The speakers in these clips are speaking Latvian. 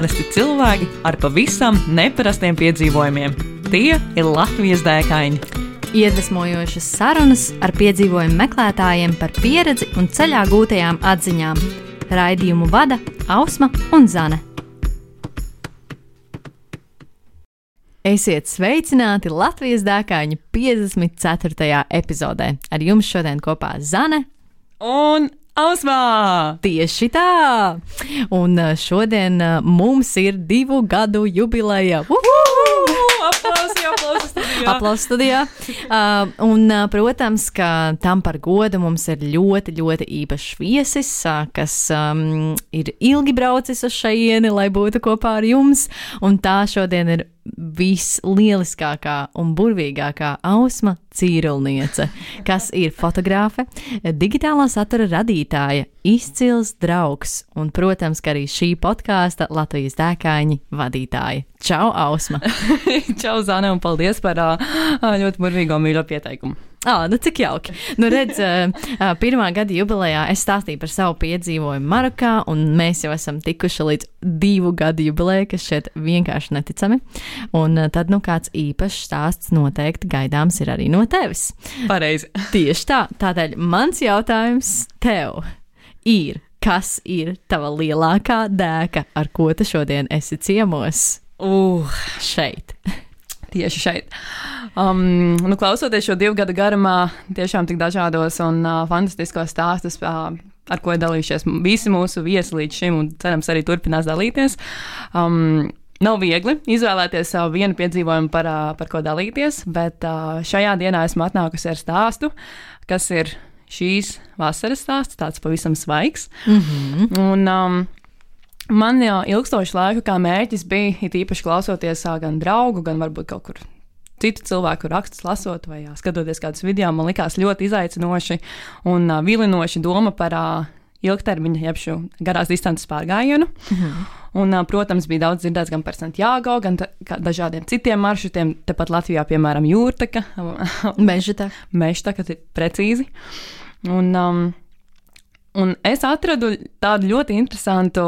Parasti cilvēki ar pavisam neparastiem piedzīvojumiem. Tie ir Latvijas dēkaini. Iedvesmojošas sarunas ar piedzīvojumu meklētājiem par pieredzi un ceļā gūtajām atziņām. Raidījumu vada Ausma un Zane. Esiet sveicināti Latvijas dēkaņa 54. epizodē. Ar jums šodien kopā Zane Un Ausmā! Tieši tā! Un uh, šodien uh, mums ir divu gadu jubileja. Aplausi, aplausi studijā! Aplausos studijā. Uh, un, protams, ka tam par godu mums ir ļoti, ļoti īpašs viesis, kas um, ir ilgi braucis uz šejieni, lai būtu kopā ar jums. Un tā šodien ir vislieliskākā un burvīgākā ausma cīrulniece, kas ir fotografe, digitālā satura radītāja, izcils draugs un, protams, arī šī podkāsta Latvijas dēkāņi vadītāja. Čau, Ausma! Čau, Zane, un paldies par ļoti burvīgo mīļo pieteikumu! Ah, nu cik jauki. Nu, redz, pirmā gada jubilejā es stāstīju par savu piedzīvojumu Marokā, un mēs jau esam tikuši līdz divu gadu jubilejai, kas šeit vienkārši neticami. Un tad, nu, kāds īpašs stāsts noteikti gaidāms ir arī no tevis. Pareizi. Tieši tā. Tādēļ mans jautājums tev ir, kas ir tava lielākā dēka, ar ko tu šodien esi ciemos? Uh, šeit tieši šeit. Um, nu, klausoties šo divu gadu garumā, tiešām tik dažādos un uh, fantastiskos stāstus. Uh, Ar ko ir dalījušies visi mūsu viesi līdz šim, un cerams, arī turpinās dalīties. Um, Nav viegli izvēlēties savu vienu piedzīvojumu, par, uh, par ko dalīties, bet uh, šajā dienā esmu atnākusi ar stāstu, kas ir šīs vasaras stāsts, tāds pavisam svaigs. Mm -hmm. un, um, Man jau ilgstošu laiku kā mērķis bija, it īpaši klausoties gan draugu, gan varbūt kaut kur citu cilvēku rakstus lasot vai jā, skatoties kādus video, man likās ļoti izaicinoši un uh, vilinoši doma par uh, ilgtermiņa, jeb šo garās distances pārgājienu. Mhm. Un, uh, protams, bija daudz dzirdēts gan par Santiago, gan dažādiem citiem maršrutiem. Tepat Latvijā, piemēram, Jūrtaka, Meža tas ir precīzi. Un, um, un es atradu tādu ļoti interesantu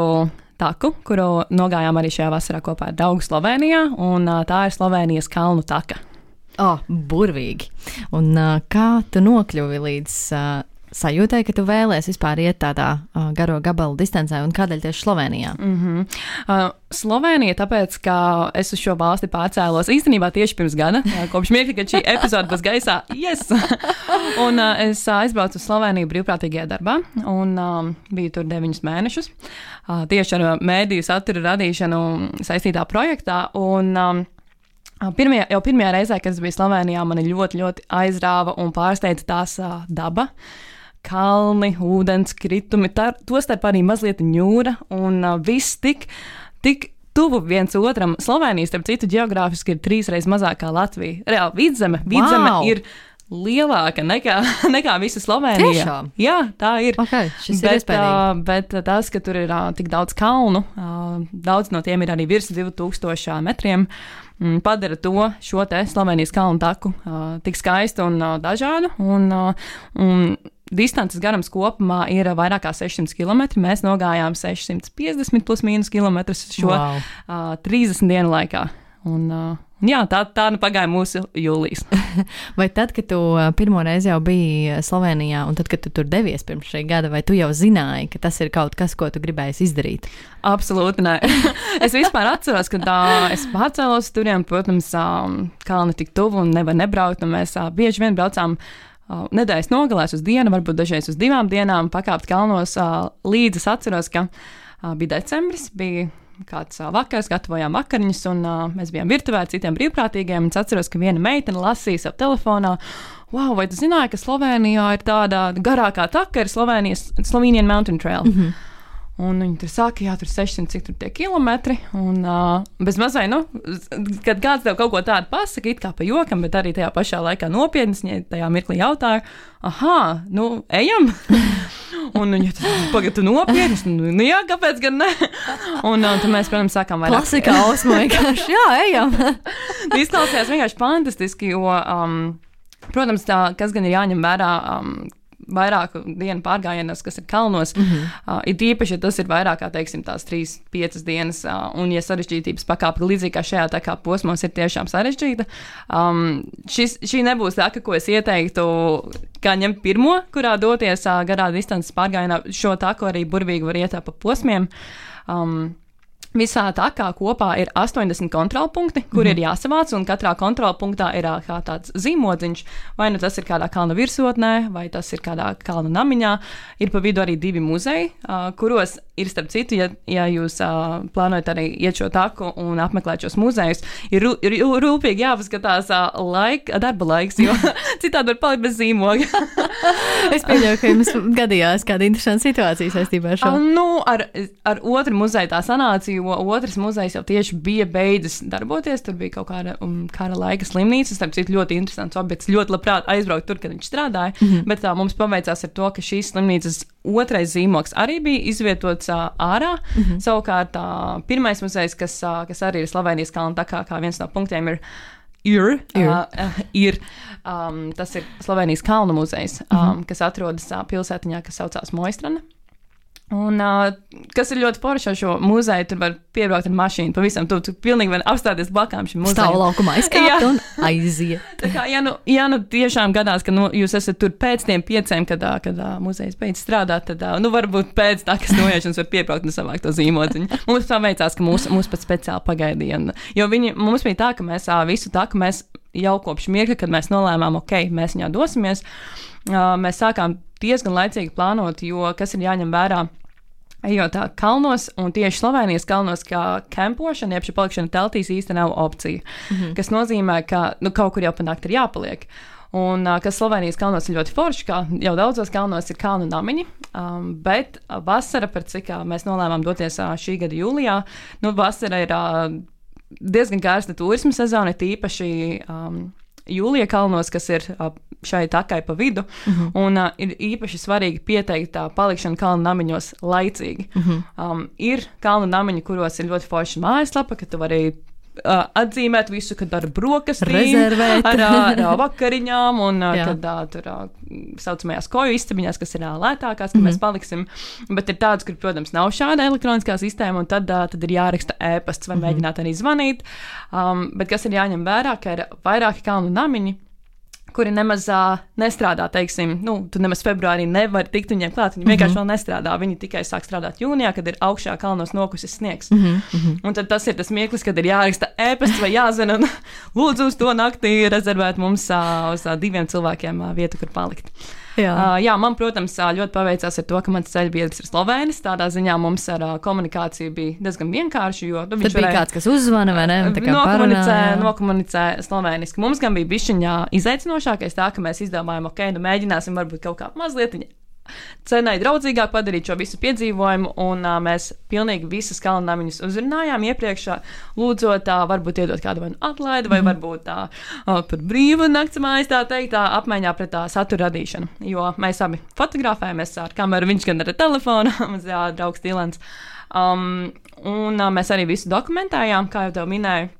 taku, kuru nogājām arī šajā vasarā kopā ar draugu Slovenijā, un tā ir Slovenijas kalnu taka. Oh, burvīgi! Un uh, kā tu nokļuvi līdz uh, sajūtai, ka tu vēlēsies vispār iet tādā uh, garo gabalu distancē, un kādēļ tieši Slovenijā? Mm -hmm. uh, Slovenija, tāpēc, ka es uz šo valsti pārcēlos īstenībā tieši pirms gada, kopš mirkļa, kad šī epizode būs gaisā. Yes! un uh, es aizbraucu uz Sloveniju brīvprātīgajā darbā, un um, biju tur deviņus mēnešus. Uh, tieši ar mēdīju satura radīšanu saistītā projektā. Un, um, Pirmajā, jau pirmajā reizē, kad es biju Slovenijā, mani ļoti, ļoti aizrāva un pārsteidza tās uh, daba. Uh, kalni, ūdens kritumi, tostarp arī mazliet ņūra un uh, viss tik, tik tuvu viens otram. Slovenija, starp citu, geogrāfiski ir trīsreiz mazākā Latvija. Reāli vidzeme, vidzeme wow. ir lielāka nekā, nekā visa Slovenija. Tiešām? Jā, tā ir. Okay, bet, uh, bet tas, ka tur ir uh, tik daudz kalnu, uh, daudz no tiem ir arī virs 2000 metriem, mm, padara to šo te Slovenijas kalnu taku uh, tik skaistu un uh, dažādu. Un, uh, un Distances garums kopumā ir vairāk kā 600 km. Mēs nogājām 650 plus mīnus km šo wow. uh, 30 dienu laikā. Un, uh, jā, tā, tā nu pagāja mūsu jūlijas. vai tad, kad tu pirmo reizi jau biji Slovenijā, un tad, kad tu tur devies pirms šī gada, vai tu jau zināji, ka tas ir kaut kas, ko tu gribēji izdarīt? Absolūti nē. es vispār atceros, ka tā, es pārcēlos turiem, protams, kalni tik tuvu un nevar nebraukt, un mēs bieži vien braucām. Uh, nedēļas nogalēs uz dienu, varbūt dažreiz uz divām dienām, pakāpt kalnos. Līdz es atceros, ka bija decembris, bija kāds vakars, gatavojām vakariņas, un mēs bijām virtuvē ar citiem brīvprātīgiem. Es atceros, ka viena meitene lasīja savā telefonā. Wow, vai tu zināji, ka Slovenijā ir tāda garākā taka, ir Slovenijas Slovenian Mountain Trail? Mm -hmm. Un viņi tur saka, jā, tur 600 cik tur tie kilometri. Un uh, bez mazai, nu, kad kāds tev kaut ko tādu pasaka, it kā pa jokam, bet arī tajā pašā laikā nopietni, viņa tajā mirklī jautāja, ah, nu, ejam! un viņi pagaidi, tu nopietni, nu, nu, jā, kāpēc gan ne? un uh, tad mēs, protams, sākām vairāk. Klasikā osmo vienkārši, jā, ejam! Izklausījās vienkārši fantastiski, jo, um, protams, tā, kas gan ir jāņem vērā. Um, vairāku dienu pārgājienos, kas ir kalnos. Mm -hmm. uh, ir īpaši, ja tas ir vairāk kā, teiksim, tās trīs, piecas dienas, uh, un ja sarežģītības pakāpe līdzīgi kā šajā tā kā posmos ir tiešām sarežģīta. Um, šis, šī nebūs tā, ko es ieteiktu, kā ņemt pirmo, kurā doties uh, garā distances pārgājienā. Šo taku arī burvīgi var iet pa posmiem. Um, Visā takā kopā ir 80 kontrolpunkti, kur mm -hmm. ir jāsavāc, un katrā kontrolpunktā ir kā tāds zīmodziņš. Vai nu tas ir kādā kalna virsotnē, vai tas ir kādā kalna namiņā. Ir pa vidu arī divi muzeji, uh, kuros ir starp citu, ja, ja jūs uh, plānojat arī iet šo taku un apmeklēt šos muzejus, ir, rū, ir rūpīgi jāpaskatās uh, laika, darba laiks, jo citādi var palikt bez zīmoga. es pieļauju, ka jums gadījās kāda interesanta situācija saistībā ar šo. Uh, nu, ar, ar otru muzeju tā sanāca jo otrs muzejs jau tieši bija beidzis darboties. Tur bija kaut kāda um, kara laika slimnīca. Tas bija ļoti interesants objekts. Ļoti labprāt aizbraukt tur, kad viņš strādāja. Mm -hmm. Bet tā mums paveicās ar to, ka šīs slimnīcas otrais zīmoks arī bija izvietots uh, ārā. Mm -hmm. Savukārt, uh, pirmais muzejs, kas, uh, kas arī ir Slovenijas kalna, tā kā, viens no punktiem ir. Ir, ir. Uh, uh, ir um, tas ir Slovenijas kalnu muzejs, um, mm -hmm. kas atrodas uh, pilsētiņā, kas saucās Moistrana. Un, uh, kas ir ļoti forši ar šo muzeju, tur var piebraukt ar mašīnu. Pavisam tu, tu pilnīgi vari apstāties blakām šim muzejam. Stāv laukumā aizkāpt un aiziet. Tā kā, ja nu, ja nu tiešām gadās, ka nu, jūs esat tur pēc tiem pieciem, kad, kad uh, muzejs beidz strādāt, tad, uh, nu, varbūt pēc tā, kas noiešanas var piebraukt un savākt to zīmotiņu. Mums tā veicās, ka mūs, mūs pat speciāli pagaidīja. Un, jo viņi, mums bija tā, ka mēs uh, visu tā, ka mēs jau kopš mirkļa, kad mēs nolēmām, ok, mēs viņā dosimies, uh, mēs sākām diezgan laicīgi plānot, jo kas ir jāņem vērā ejot tā kalnos, un tieši Slovenijas kalnos, kā kempošana, jeb šī palikšana teltīs īstenībā nav opcija. Mm -hmm. Tas nozīmē, ka nu, kaut kur jau panākt ir jāpaliek. Un kas Slovenijas kalnos ir ļoti forši, kā jau daudzos kalnos ir kalnu namiņi, um, bet vasara, par cik mēs nolēmām doties uh, šī gada jūlijā, nu, vasara ir uh, diezgan karsta turisma sezona, tīpaši um, Jūlija kalnos, kas ir šai takai pa vidu, mm -hmm. un uh, ir īpaši svarīgi pieteikt tā palikšanu kalnu namiņos laicīgi. Mm -hmm. um, ir kalnu namiņi, kuros ir ļoti forša mājaslapa, ka tu vari uh, atzīmēt visu, kad ar brokastīm, ar, ar, ar vakariņām, un uh, kad uh, tur uh, saucamajās koju istabiņās, kas ir uh, lētākās, ka mm -hmm. mēs paliksim. Bet ir tādas, kur, protams, nav šāda elektroniskā sistēma, un tad, uh, tad ir jāraksta ēpasts vai mm -hmm. mēģināt arī zvanīt. Um, bet kas ir jāņem vērā, ka ir vairāki kalnu namiņi kuri nemaz uh, nestrādā, teiksim, nu, tu nemaz februārī nevari tikt viņiem klāt. Viņi vienkārši mm -hmm. vēl nestrādā. Viņi tikai sāk strādāt jūnijā, kad ir augšā kalnos nokusis sniegs. Mm -hmm. Un tad tas ir tas mirklis, kad ir jāraksta ēpasts vai jāzina, un lūdzu uz to naktī rezervēt mums uh, uz uh, diviem cilvēkiem uh, vietu, kur palikt. Jā. Uh, jā, man, protams, ļoti paveicās ar to, ka mans ceļš biedrs ir Slovēnis. Tādā ziņā mums ar uh, komunikāciju bija diezgan vienkārši. Jo, nu, viņš bija varēja, kāds, kas uzzvana vai ne? Nokomunicē, nokomunicē slovēniski. Mums gan bija bišķiņā izaicinošākais tā, ka mēs izdomājām, ok, nu mēģināsim varbūt kaut kā mazliet cenai draudzīgāk padarīt šo visu piedzīvojumu, un uh, mēs pilnīgi visas kalnāmiņas uzrunājām iepriekš, lūdzot, tā varbūt iedot kādu nu atlaidi, vai mm. varbūt tā uh, par brīvu nakts mājas, tā teikt, tā apmaiņā pret tā satura radīšanu. Jo mēs abi fotografējamies ar kameru, viņš gan ar telefonu, mums jā, draugs Dilans. Um, un uh, mēs arī visu dokumentējām, kā jau te minēju.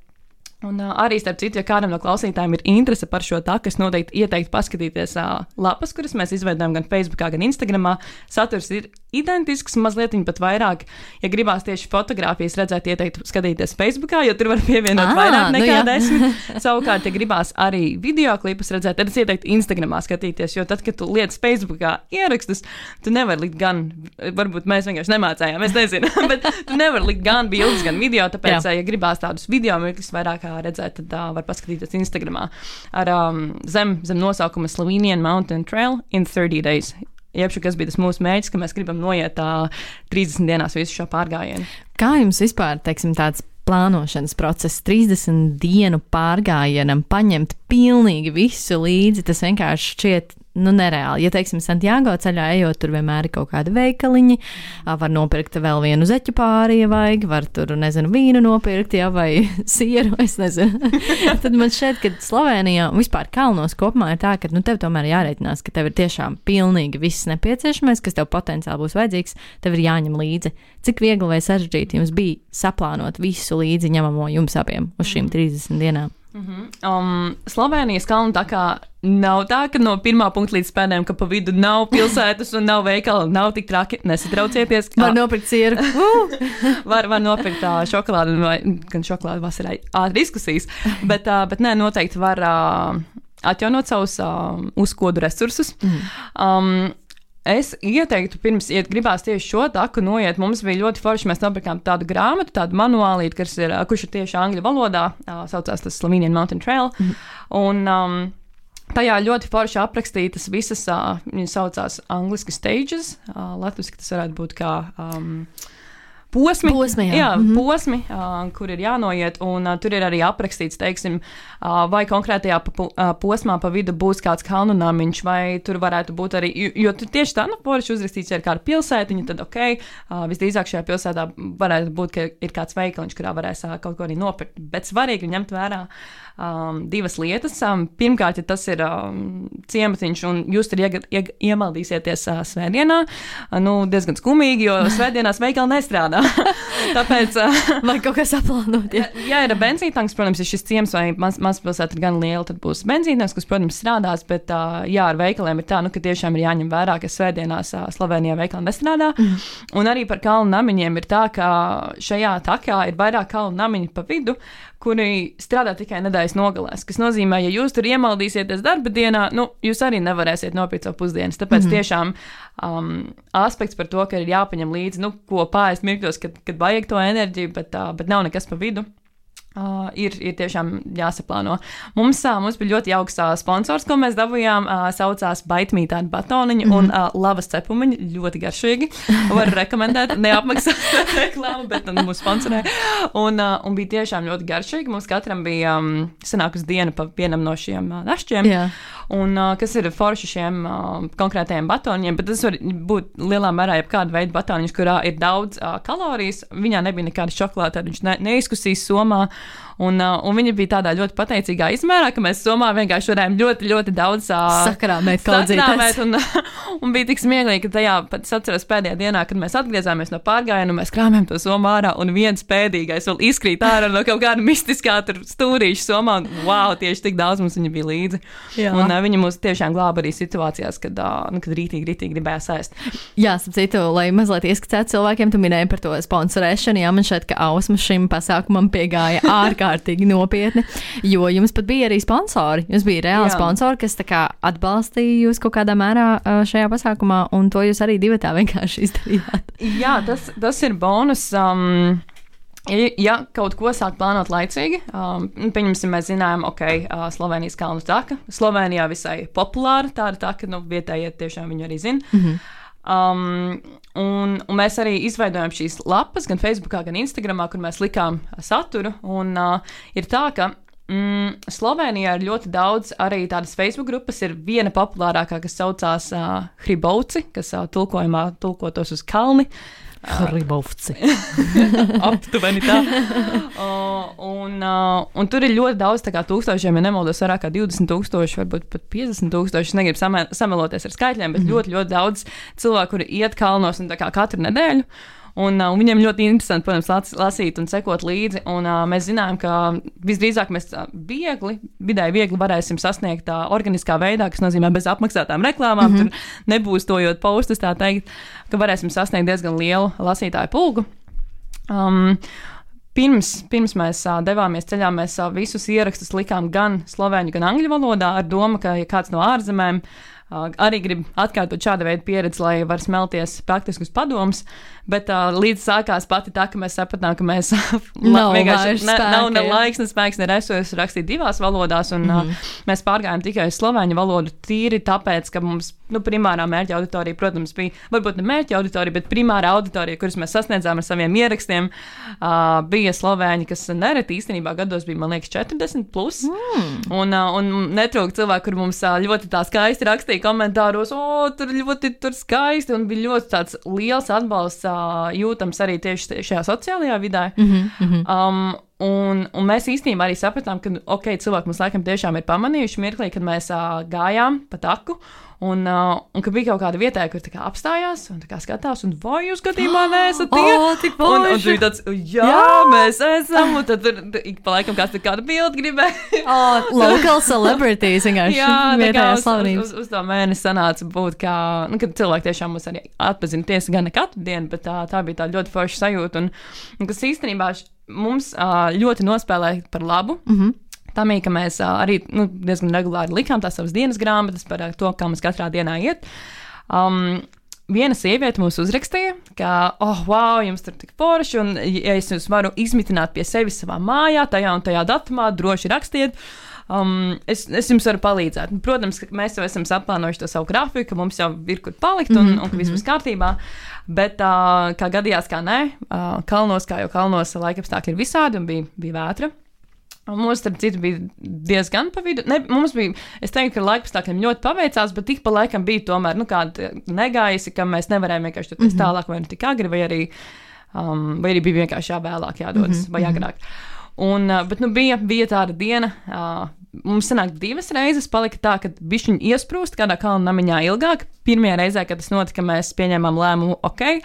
Un uh, arī, starp citu, ja kādam no klausītājiem ir interese par šo taku, es noteikti ieteiktu paskatīties uh, lapas, kuras mēs izveidojam gan Facebook, gan Instagram. Saturs ir identisks, mazliet pat vairāk. Ja gribās tieši fotografijas redzēt, ieteiktu skatīties Facebook, jo tur var pievienot ah, vairāk nu nekā nu desmit. Savukārt, ja gribās arī video klipus redzēt, tad es ieteiktu Instagramā skatīties, jo tad, kad tu lietas Facebookā ierakstus, tu nevari likt gan, varbūt mēs vienkārši nemācējām, es nezinu, bet tu nevari likt gan bildes, gan video, tāpēc, Jā. ja gribās tādus video mirkļus vairāk redzēt, tad uh, var paskatīties Instagram ar um, zem, zem nosaukuma Slovenian Mountain Trail in 30 days. Iepšu, kas bija tas mūsu mērķis, ka mēs gribam noiet uh, 30 dienās visu šo pārgājienu. Kā jums vispār, teiksim, tāds plānošanas process, 30 dienu pārgājienam, paņemt pilnīgi visu līdzi, tas vienkārši šķiet nu, nereāli. Ja, teiksim, Santiago ceļā ejot, tur vienmēr ir kaut kādi veikaliņi, var nopirkt vēl vienu zeķu pāri, ja vajag, var tur, nezinu, vīnu nopirkt, ja, vai sieru, es nezinu. Tad man šķiet, ka Slovenijā un vispār kalnos kopumā ir tā, ka, nu, tev tomēr jārēķinās, ka tev ir tiešām pilnīgi viss nepieciešamais, kas tev potenciāli būs vajadzīgs, tev ir jāņem līdzi. Cik viegli vai sarežģīti jums bija saplānot visu līdzi ņemamo jums abiem uz šīm 30 dienām? Mm -hmm. um, Slovenijas kalna tā kā nav tā, ka no pirmā punkta līdz pēdējiem, ka pa vidu nav pilsētas un nav veikala, nav tik traki. Nesatraucieties. Var nopirkt cieru. var, var nopirkt uh, šokolādi, vai gan šokolādi vasarai. Ātri diskusijas. Bet, uh, bet nē, noteikti var uh, atjaunot savus uh, uzkodu resursus. Mm. Um, Es ieteiktu, pirms iet, gribās tieši šo taku noiet. Mums bija ļoti forši. Mēs nopirkām tādu grāmatu, tādu manuālīti, kas ir, kurš ir tieši angļu valodā. Tā saucās tas Slovenian Mountain Trail. Mm. Un, um, Tajā ļoti forši aprakstītas visas, uh, viņas saucās angļuiski stages. Uh, Latvijas tas varētu būt kā. Um, posmi, posmi, jā. Jā, mm -hmm. posmi uh, kur ir jānoiet. Un, uh, tur ir arī aprakstīts, teiksim, uh, vai konkrētajā pa, uh, posmā pa vidu būs kāds kalnu namiņš, vai tur varētu būt arī. Jo, jo tur tieši tā, nu, porši uzrakstīts, ir kāda pilsētiņa, tad ok, uh, visdrīzāk šajā pilsētā varētu būt, ka ir kāds veikaliņš, kurā varēs uh, kaut ko arī nopirkt. Bet svarīgi ņemt vērā um, divas lietas. Um, pirmkārt, ja tas ir um, ciematiņš, un jūs tur ieg, ieg, iemaldīsieties uh, svētdienā, uh, nu, diezgan skumīgi, jo svētdienās veikali nestrādā. Tāpēc, uh, vai kaut kas aplānot? Ja, ja ir benzīntanks, protams, ja šis ciems vai maz, mazpilsēta ir gan liela, tad būs benzīntanks, kas, protams, strādās, bet uh, jā, ar veikaliem ir tā, nu, ka tiešām ir jāņem vērā, ka svētdienās uh, Slovenijā veikali nestrādā. Mm. Un arī par kalnu namiņiem ir tā, ka šajā takā ir vairāk kalnu namiņu pa vidu, kuri strādā tikai nedēļas nogalēs. Tas nozīmē, ja jūs tur iemaldīsieties darba dienā, nu, jūs arī nevarēsiet nopirkt savu pusdienas. Tāpēc mm -hmm. tiešām um, aspekts par to, ka ir jāpaņem līdzi, nu, ko pāriest mirkļos, kad, kad vajag to enerģiju, bet, uh, bet nav nekas pa vidu. Uh, ir, ir tiešām jāsaplāno. Mums, uh, mums bija ļoti jauks uh, sponsors, ko mēs dabūjām. Uh, saucās Baitmītāņu batoniņu mm -hmm. un uh, lavas cepumiņu. Ļoti garšīgi. Varu rekomendēt. Neapmaksāt reklāmu, bet nu, mūsu sponsorē. Un, uh, un bija tiešām ļoti garšīgi. Mums katram bija um, sanākus diena pa vienam no šiem uh, našķiem. Yeah. Un, uh, kas ir forši šiem uh, konkrētajiem batoniņiem, bet tas var būt lielā mērā jebkāda veida batoniņš, kurā ir daudz uh, kalorijas. Viņā nebija nekāda šokolāde, viņš ne, neizkusīs somā. Un, uh, un viņa bija tādā ļoti pateicīgā izmērā, ka mēs Somā vienkārši varējām ļoti, ļoti daudz uh, sakrāmēt, sakrāmēt un, un bija tik smieklīgi, ka tajā pat atceros pēdējā dienā, kad mēs atgriezāmies no pārgājiena, mēs krāmējām to Somā ārā, un viens pēdīgais vēl izkrīt ārā no kaut kāda mistiskā stūrīša Somā, un wow, tieši tik daudz mums viņa bija līdzi. Jā. Un uh, viņa mūs tiešām glāba arī situācijās, kad, nu, kad rītīgi, rītīgi gribēja sēst. Jā, citu, lai mazliet ieskicētu cilvēkiem, tu minēji par to sponsorēšanu, jā, man šeit, ka Ausma šim pasākumam piegāja ārkārtīgi ārkārtīgi nopietni, jo jums pat bija arī sponsori. Jums bija reāli Jā. sponsori, kas kā, atbalstīja jūs kaut kādā mērā šajā pasākumā, un to jūs arī divi tā vienkārši izdarījāt. Jā, tas, tas ir bonus. Um... Ja kaut ko sāk plānot laicīgi, um, pieņemsim, mēs zinājām, ok, uh, Slovenijas kalnu taka. Slovenijā visai populāra tāda taka, nu, vietējie tiešām viņu arī zina. Mm -hmm. Um, un, un mēs arī izveidojām šīs lapas, gan Facebook, gan Instagram, kur mēs likām saturu. Un, uh, ir tā, ka mm, Slovenijā ir ļoti daudz arī tādas Facebook grupas. Ir viena populārākā, kas saucās uh, Hribauci, kas uh, tulkojumā tulkotos uz kalni. Uh, Hribovci. Aptuveni tā. Uh, un, uh, un tur ir ļoti daudz, kā tūkstošiem, ja nemaldos, vairāk kā 20 tūkstoši, varbūt pat 50 tūkstoši. Es negribu sameloties ar skaitļiem, bet mm -hmm. ļoti, ļoti daudz cilvēku, kuri iet kalnos un katru nedēļu. Un, uh, viņiem ļoti interesanti, protams, las, lasīt un sekot līdzi. Un, uh, mēs zinām, ka visdrīzāk mēs uh, viegli, vidēji viegli varēsim sasniegt tā organiskā veidā, kas nozīmē bez apmaksātām reklāmām. Mm -hmm. Tur nebūstojot postus, tā teikt, ka varēsim sasniegt diezgan lielu lasītāju pulgu. Um, Pirms, pirms mēs uh, devāmies ceļā, mēs uh, visus ierakstus likām gan slovēņu, gan angļu valodā, ar domu, ka, ja kāds no ārzemēm uh, arī grib atkārtot šādu veidu pieredzi, lai var smelties praktiskus padomus, Bet uh, līdz sākās pati tā, ka mēs sapratām, ka mēs nav vienkārši ne, nav ne laiks, ne spēks, ne resursi rakstīt divās valodās. Un, mm -hmm. uh, mēs pārgājām tikai uz slovēņu valodu tīri tāpēc, ka mums nu, primārā mērķa auditorija, protams, bija varbūt ne mērķa auditorija, bet primārā auditorija, kuras mēs sasniedzām ar saviem ierakstiem, uh, bija slovēņi, kas nereti īstenībā gados bija, man liekas, 40 plus. Mm. Un, uh, un netrūka cilvēku, kur mums uh, ļoti tā skaisti rakstīja komentāros, o, tur ļoti tur skaisti, un bija ļoti tāds liels atbalsts jūtams arī tieši šajā sociālajā vidē. Mm -hmm. um, Un, un mēs īstenībā arī sapratām, ka okay, cilvēki mums laikam tiešām ir pamanījuši mirklī, kad mēs uh, gājām pa taku. Un, uh, un ka bija kaut kāda vietā, kur kā apstājās un skatās, un vai jūs gadījumā neesat tie? Oh, tik un, un bija tāds, jā, jā, mēs esam. Un tad tur ik pa laikam kāds kādu bildi gribēja. Oh, local celebrities vienkārši. Jā, kā vietējās uz, uz, slavenības. uz, to mēnesi sanāca būt, kā, nu, kad cilvēki tiešām mūs arī atpazina tiesa gan ne katru dienu, bet tā, tā bija tā ļoti forša sajūta. Un, un kas īstenībā mums ā, ļoti nospēlēja par labu. Mm. -hmm. Tā mīja, ka mēs arī nu, diezgan regulāri likām tās savas dienas grāmatas par to, kā mums katrā dienā iet. Um, Viena sieviete mums uzrakstīja, ka, oh, wow, jums tur tik forši, un ja es jūs varu izmitināt pie sevis savā mājā, tajā un tajā datumā, droši rakstiet. Um, es, es jums varu palīdzēt. Un, Protams, ka mēs jau esam saplānojuši to savu grafiku, ka mums jau ir kur palikt un, mm -hmm. un ka viss būs kārtībā. Bet, uh, kā gadījās, kā nē, uh, kalnos, kā jau kalnos, laikapstākļi ir visādi un bija, bija vētra. Mums, starp citu, bija diezgan pa vidu. Ne, mums bija, es teiktu, ka laikapstākļiem ļoti paveicās, bet tik pa laikam bija tomēr nu, kāda negaisa, ka mēs nevarējām vienkārši tur mm -hmm. tālāk, vai nu tik agri, vai arī, um, vai arī bija vienkārši jāvēlāk, jādodas, mm -hmm. vai agrāk. Un, uh, bet nu, bija, bija tāda diena, uh, mums sanāk divas reizes, palika tā, ka bišķiņi iesprūst kādā kalnu namiņā ilgāk. Pirmajā reizē, kad tas notika, mēs pieņēmām lēmumu, ok,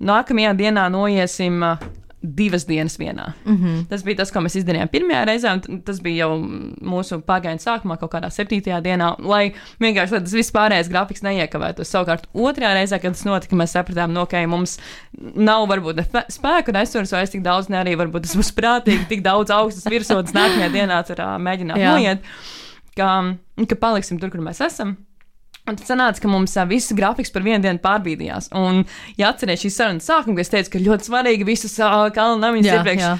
nākamajā dienā noiesim. Uh, Divas dienas vienā. Mm -hmm. Tas bija tas, ko mēs izdarījām pirmajā reizē, tas bija jau mūsu pagaidu sākumā, kaut kādā septītajā dienā, lai vienkārši lai tas viss pārējais grafiks neiekavētos. Savukārt, otrajā reizē, kad tas notika, mēs sapratām, no, ka mums nav varbūt ne spēku resursu vairs tik daudz, ne arī varbūt tas būs prātīgi, tik daudz augstas virsotnes nākamajā dienā tur ā, mēģināt noiet, ka, ka paliksim tur, kur mēs esam. Un tad sanāca, ka mums uh, viss grafiks par vienu dienu pārbīdījās. Un, ja atcerieties šīs sarunas sākumu, kad es teicu, ka ļoti svarīgi visus uh, kalnu namiņus Jā, iepriekš jā.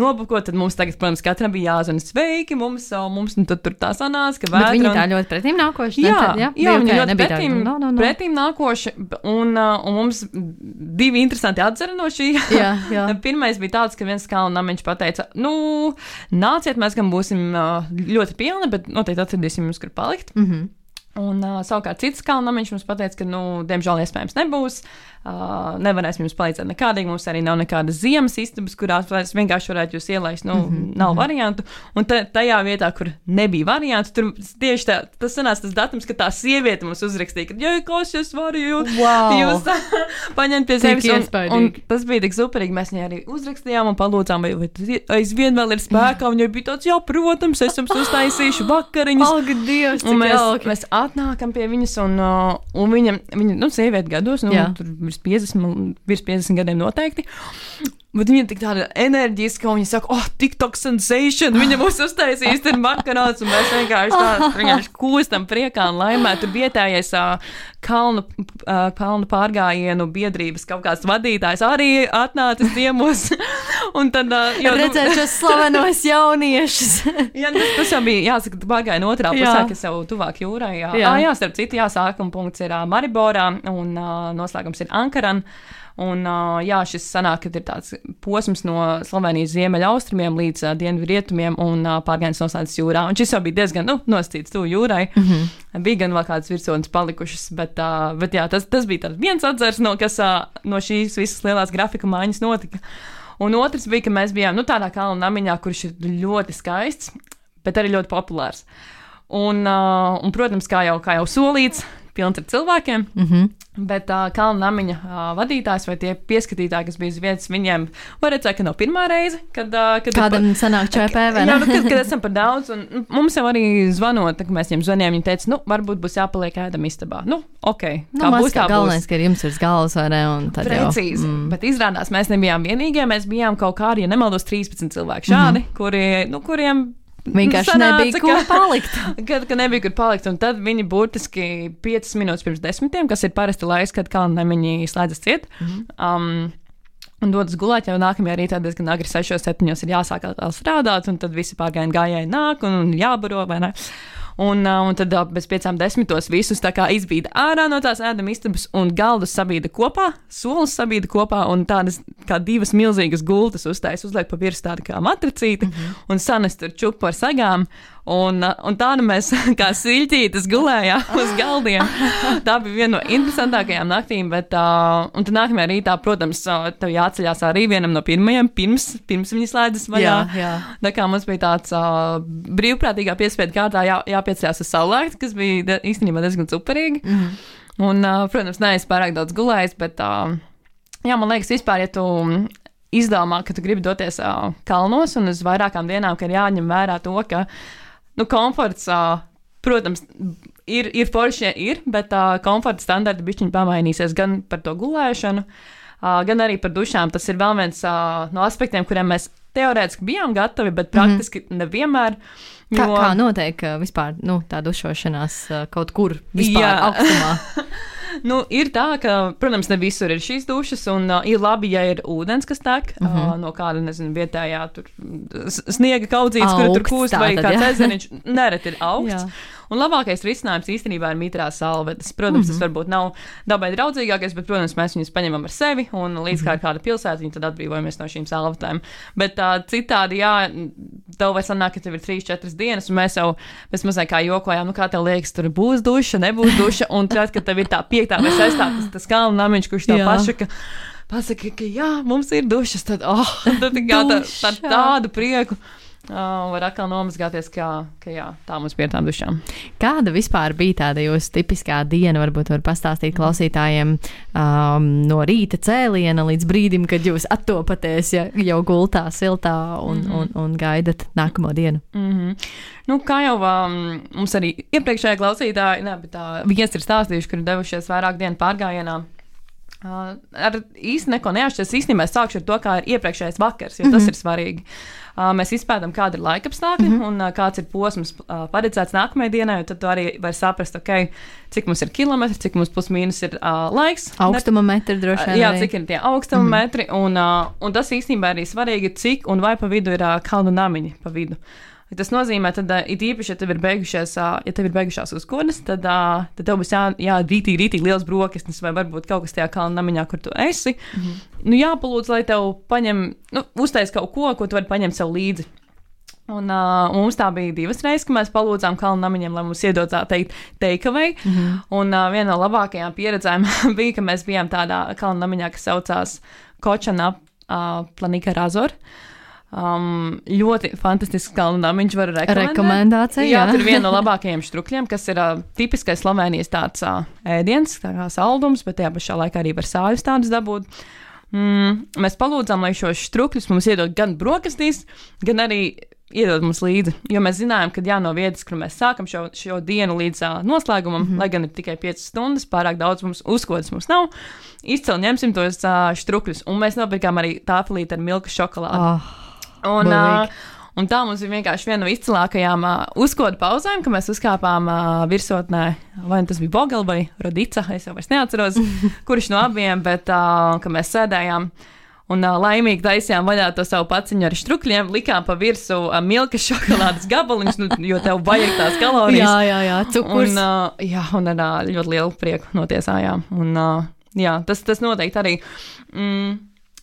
nobukot, tad mums tagad, protams, katram bija jāzina sveiki, mums, mums nu, tur tā sanāca, ka vētra viņi tā ļoti pretīm nākoši. Jā, jā, Tad, jā Bija viņi ok, ļoti pretīm, no, no, no. pretīm nākoši, un, un mums divi interesanti atzari no šī. Jā, jā. Pirmais bija tāds, ka viens kalnu namiņš pateica, nu, nāciet, mēs gan būsim ļoti pilni, bet noteikti atradīsim jums, kur palikt. Mm -hmm. Un, uh, savukārt, cits kalnamiņš mums teica, ka, nu, diemžēl, iespējams, nebūs. Uh, nevarēsim jums palīdzēt nekādīgi. Mums arī nav nekādas ziemas istabas, kurās vienkārši varētu jūs ielaist. Nu, mm -hmm. Nav variantu. Un ta, tajā vietā, kur nebija variantu, tur tieši tā, tas sanāca tas datums, kad tā sieviete mums uzrakstīja, ka, ja kas jūs varat, jūs, Wow. jūs paņemt pie sevis. Un, un tas bija tik superīgi. Mēs viņai arī uzrakstījām un palūdzām, vai, vai aizvien vēl ir spēkā. Viņai bija tāds, jā, protams, es jums uztaisīšu vakariņas. Ak, Dievs, Un mēs, mēs atnākam pie viņas, un, un viņa, viņa nu, sieviete gados, nu, Jā. tur virs 50, virs 50 gadiem noteikti. Bet viņa ir tik tāda enerģiska, un viņa saka, oh, TikTok sensation. Viņa mums uztaisīs tur makaronus, un mēs vienkārši tā, vienkārši kūstam priekā un laimē. Tur vietējais uh, kalnu, kalnu pārgājienu biedrības kaut kāds vadītājs arī atnācis ciemos. un tad, jo, nu, Redzēt šos slavenos jauniešus. Jā, tas, tas jau bija jāsaka, ka pārgāja no otrā pusē, kas jau tuvāk jūrai. Jā, Jā. Ah, jā starp citu, jā, sākuma punkts ir Mariborā un noslēgums ir Ankaran. Un, jā, šis sanāk, ir tāds posms no Slovenijas ziemeļaustrumiem līdz uh, dienvidu rietumiem un pārgājums noslēdzas jūrā. Un šis jau bija diezgan nu, nostīts tuvu jūrai. Mm -hmm. Bija gan vēl kādas virsotnes palikušas, bet, uh, bet jā, tas, tas bija viens atzars, no kas uh, no šīs visas lielās grafika maiņas notika. Un otrs bija, ka mēs bijām nu, tādā kalnu namiņā, kurš ir ļoti skaists, bet arī ļoti populārs. Un, uh, un protams, kā jau, kā jau solīts, pilns ar cilvēkiem. Mm. -hmm. Bet uh, kalnu namiņa uh, vadītājs vai tie pieskatītāji, kas bija uz vietas, viņiem var redzēt, ka nav pirmā reize, kad, uh, kad Kādam sanāk ČP vai Jā, ne? nu, kad, kad esam par daudz, un nu, mums jau arī zvanot, kad mēs viņiem zvanījām, viņi teica, nu, varbūt būs jāpaliek ēdam istabā. Nu, ok, Nu, kā maz būs, kā kā galvenais, būs. ka ir jums virs galvas vai ne? tad jau- Precīzi, mm. bet izrādās mēs nebijām vienīgie. Mēs bijām kaut kādi, ja nemaldos, 13 cilvēki šādi, mm -hmm. kuri, nu, kuriem Vienkārši sanāca, nebija kur palikt. Kad, kad nebija kur palikt, un tad viņi burtiski 5 minūtes pirms desmitiem, kas ir parasti laiks, kad kalniņi slēdzas ciet. Mm -hmm. um, Un dodas gulēt, jau nākamajā rītā diezgan agri, 6, 7 ir jāsāk atkal strādāt, un tad visi pārgājieni gājēji nāk un, un jābaro vai ne. Un, uh, un tad uh, bez piecām desmitos visus tā kā izbīda ārā no tās ēdama istabas, un galdus sabīda kopā, solis sabīda kopā, un tādas kā divas milzīgas gultas uztaisīja, uzliek pa virsmu tādu kā matricīti, mm -hmm. un sanes tur čupu ar sagām. Un, un tā nu mēs kā siļķītas gulējām uz galdiem. Tā bija viena no interesantākajām naktīm, bet uh, un tad nākamajā rītā, protams, tev jāceļās arī vienam no pirmajiem, pirms, pirms viņi slēdzas vaļā. Jā, jā. Tā kā mums bija tāds uh, brīvprātīgā piespiedu kārtā jā, jāpieceļās uz saulēktu, kas bija īstenībā diezgan superīgi. Mm -hmm. Un, uh, protams, neesmu pārāk daudz gulējis, bet uh, jā, man liekas, vispār, ja tu izdomā, ka tu gribi doties uh, kalnos un uz vairākām dienām, ka ir jāņem vērā to, ka nu, komforts, uh, protams, ir, ir forši, ir, bet uh, komforta standarti bišķiņi pamainīsies gan par to gulēšanu, uh, gan arī par dušām. Tas ir vēl viens uh, no aspektiem, kuriem mēs teorētiski bijām gatavi, bet praktiski mm nevienmēr. Kā, jo... kā notiek uh, vispār nu, tā dušošanās kaut kur vispār augstumā? nu, ir tā, ka, protams, ne visur ir šīs dušas, un uh, ir labi, ja ir ūdens, kas tek uh -huh. uh, no kāda, nezinu, vietējā tur, sniega kaudzītes, kur tur kūst, vai kāds ezeriņš. Nereti ir augsts. Un labākais risinājums īstenībā ir mitrās salvetes. Protams, mm -hmm. tas varbūt nav dabai draudzīgākais, bet, protams, mēs viņus paņemam ar sevi un līdz kā ir kāda pilsēta, viņi tad atbrīvojamies no šīm salvetēm. Bet tā, citādi, jā, tev vai sanāk, ka tev ir 3-4 dienas, un mēs jau pēc mazliet kā jokojām, nu kā tev liekas, tur būs duša, nebūs duša, un tad, kad tev ir tā piektā vai sestā, tas, tas kalnu namiņš, kurš tā pašaka pasaka, ka jā, mums ir dušas, tad, oh, tad tā, tā, tā, tādu prieku. Uh, var atkal nomazgāties, kā, ka jā, tā mums bija tām dušām. Kāda vispār bija tāda jūsu tipiskā diena? Varbūt var pastāstīt klausītājiem um, no rīta cēliena līdz brīdim, kad jūs attopaties ja, jau gultā, siltā un, mm -hmm. un, un gaidat nākamo dienu. Mm -hmm. Nu, kā jau um, mums arī iepriekšējā klausītāja, ne, bet tā viesi ir stāstījuši, kur ir devušies vairāk dienu pārgājienā. Uh, ar īsti neko neatšķiras. Īstenībā es sākšu ar to, kā ir iepriekšējais vakars, jo mm -hmm. tas mhm. ir svarīgi. Uh, mēs izpētām, kāda ir laika apstākļi mm -hmm. un uh, kāds ir posms uh, paredzēts nākamajai dienai. Tad arī vari saprast, okay, cik mums ir kilometri, cik mums plus mīnus ir uh, laiks. Augstuma metri droši vien. Uh, jā, cik ir tie augstuma mm -hmm. metri. Un, uh, un tas īstenībā arī svarīgi, cik un vai pa vidu ir uh, kalnu namiņi pa vidu. Uh, Tas nozīmē, ka, it īpaši, ja tev ir beigušies, uh, ja tev ir beigušās uzkodas, tad, tad tev būs jā, jā rītīgi, liels brokastis, vai varbūt kaut kas tajā kalna namiņā, kur tu esi. Mm -hmm. Nu, jāpalūdz, lai tev paņem, nu, uztais kaut ko, ko tu vari paņemt sev līdzi. Un, uh, mums tā bija divas reizes, kad mēs palūdzām kalnu namiņiem, lai mums iedod tā teikt, takeaway. Mm -hmm. Un uh, viena no labākajām pieredzēm bija, ka mēs bijām tādā kalnu namiņā, kas saucās Kočana uh, Planika Razor. Uh, Um, ļoti fantastisks kalnu namiņš var rekomendēt. Rekomendācija. Jā, jā tur viena no labākajiem strukļiem, kas ir uh, tipiskais Slovenijas tāds uh, ēdiens, tā kā saldums, bet tajā pašā laikā arī var sāļus tādus dabūt. Mm, mēs palūdzām, lai šos strukļus mums iedod gan brokastīs, gan arī iedod mums līdzi. Jo mēs zinājām, ka jā, no vietas, kur mēs sākam šo, šo dienu līdz uh, noslēgumam, mm -hmm. lai gan ir tikai 5 stundas, pārāk daudz mums uzkodas mums nav. Izcili ņemsim tos uh, strukļus, un mēs nopirkām arī tāfelīti ar milka šokolādi. Oh. Un, uh, un tā mums bija vienkārši viena no izcilākajām uh, uzkodu pauzēm, kad mēs uzkāpām uh, virsotnē. Vai nu tas bija Bogels vai Rodica, es jau neatceros, kurš no abiem, bet uh, kad mēs sēdējām. Un uh, laimīgi taisījām vaļā to savu paciņu ar strukļiem, likām pa virsmu uh, milka šokolādes gabaliņus, nu, jo tev vajag tās kalorijas. jā, jā, jā, cukurs. Un, uh, jā, un ar uh, ļoti lielu prieku notiesājām. Un, uh, jā, tas, tas noteikti arī. Mm,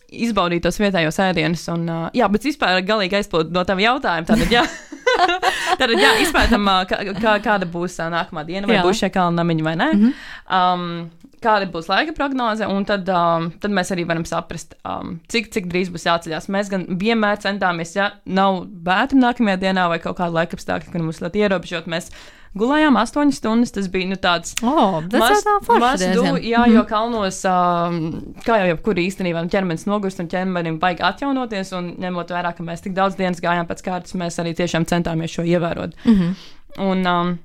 izbaudīt tos vietējos ēdienus. Un, uh, jā, bet vispār galīgi aizplūdu no tava jautājuma. Tātad, jā, tātad, jā izpētam, uh, kā, kā, kāda būs uh, nākamā diena, vai jā. būs šie kalnu namiņi vai nē. Mm -hmm. um, Kāda būs laika prognoze, un tad, um, tad mēs arī varam saprast, um, cik, cik drīz būs jāceļās. Mēs gan vienmēr centāmies, ja nav vētra nākamajā dienā vai kaut kāda laika apstākļa, kur mums ļoti ierobežot, mēs Gulējām astoņas stundas. Tas bija nu, tāds oh, maz, maz du, jā, jo kalnos, um, kā jau jebkur īstenībā, nu, ķermenis nogurst un ķermenim vajag atjaunoties. Un ņemot vērā, ka mēs tik daudz dienas gājām pēc kārtas, mēs arī tiešām centāmies šo ievērot. Mm -hmm. Un, um,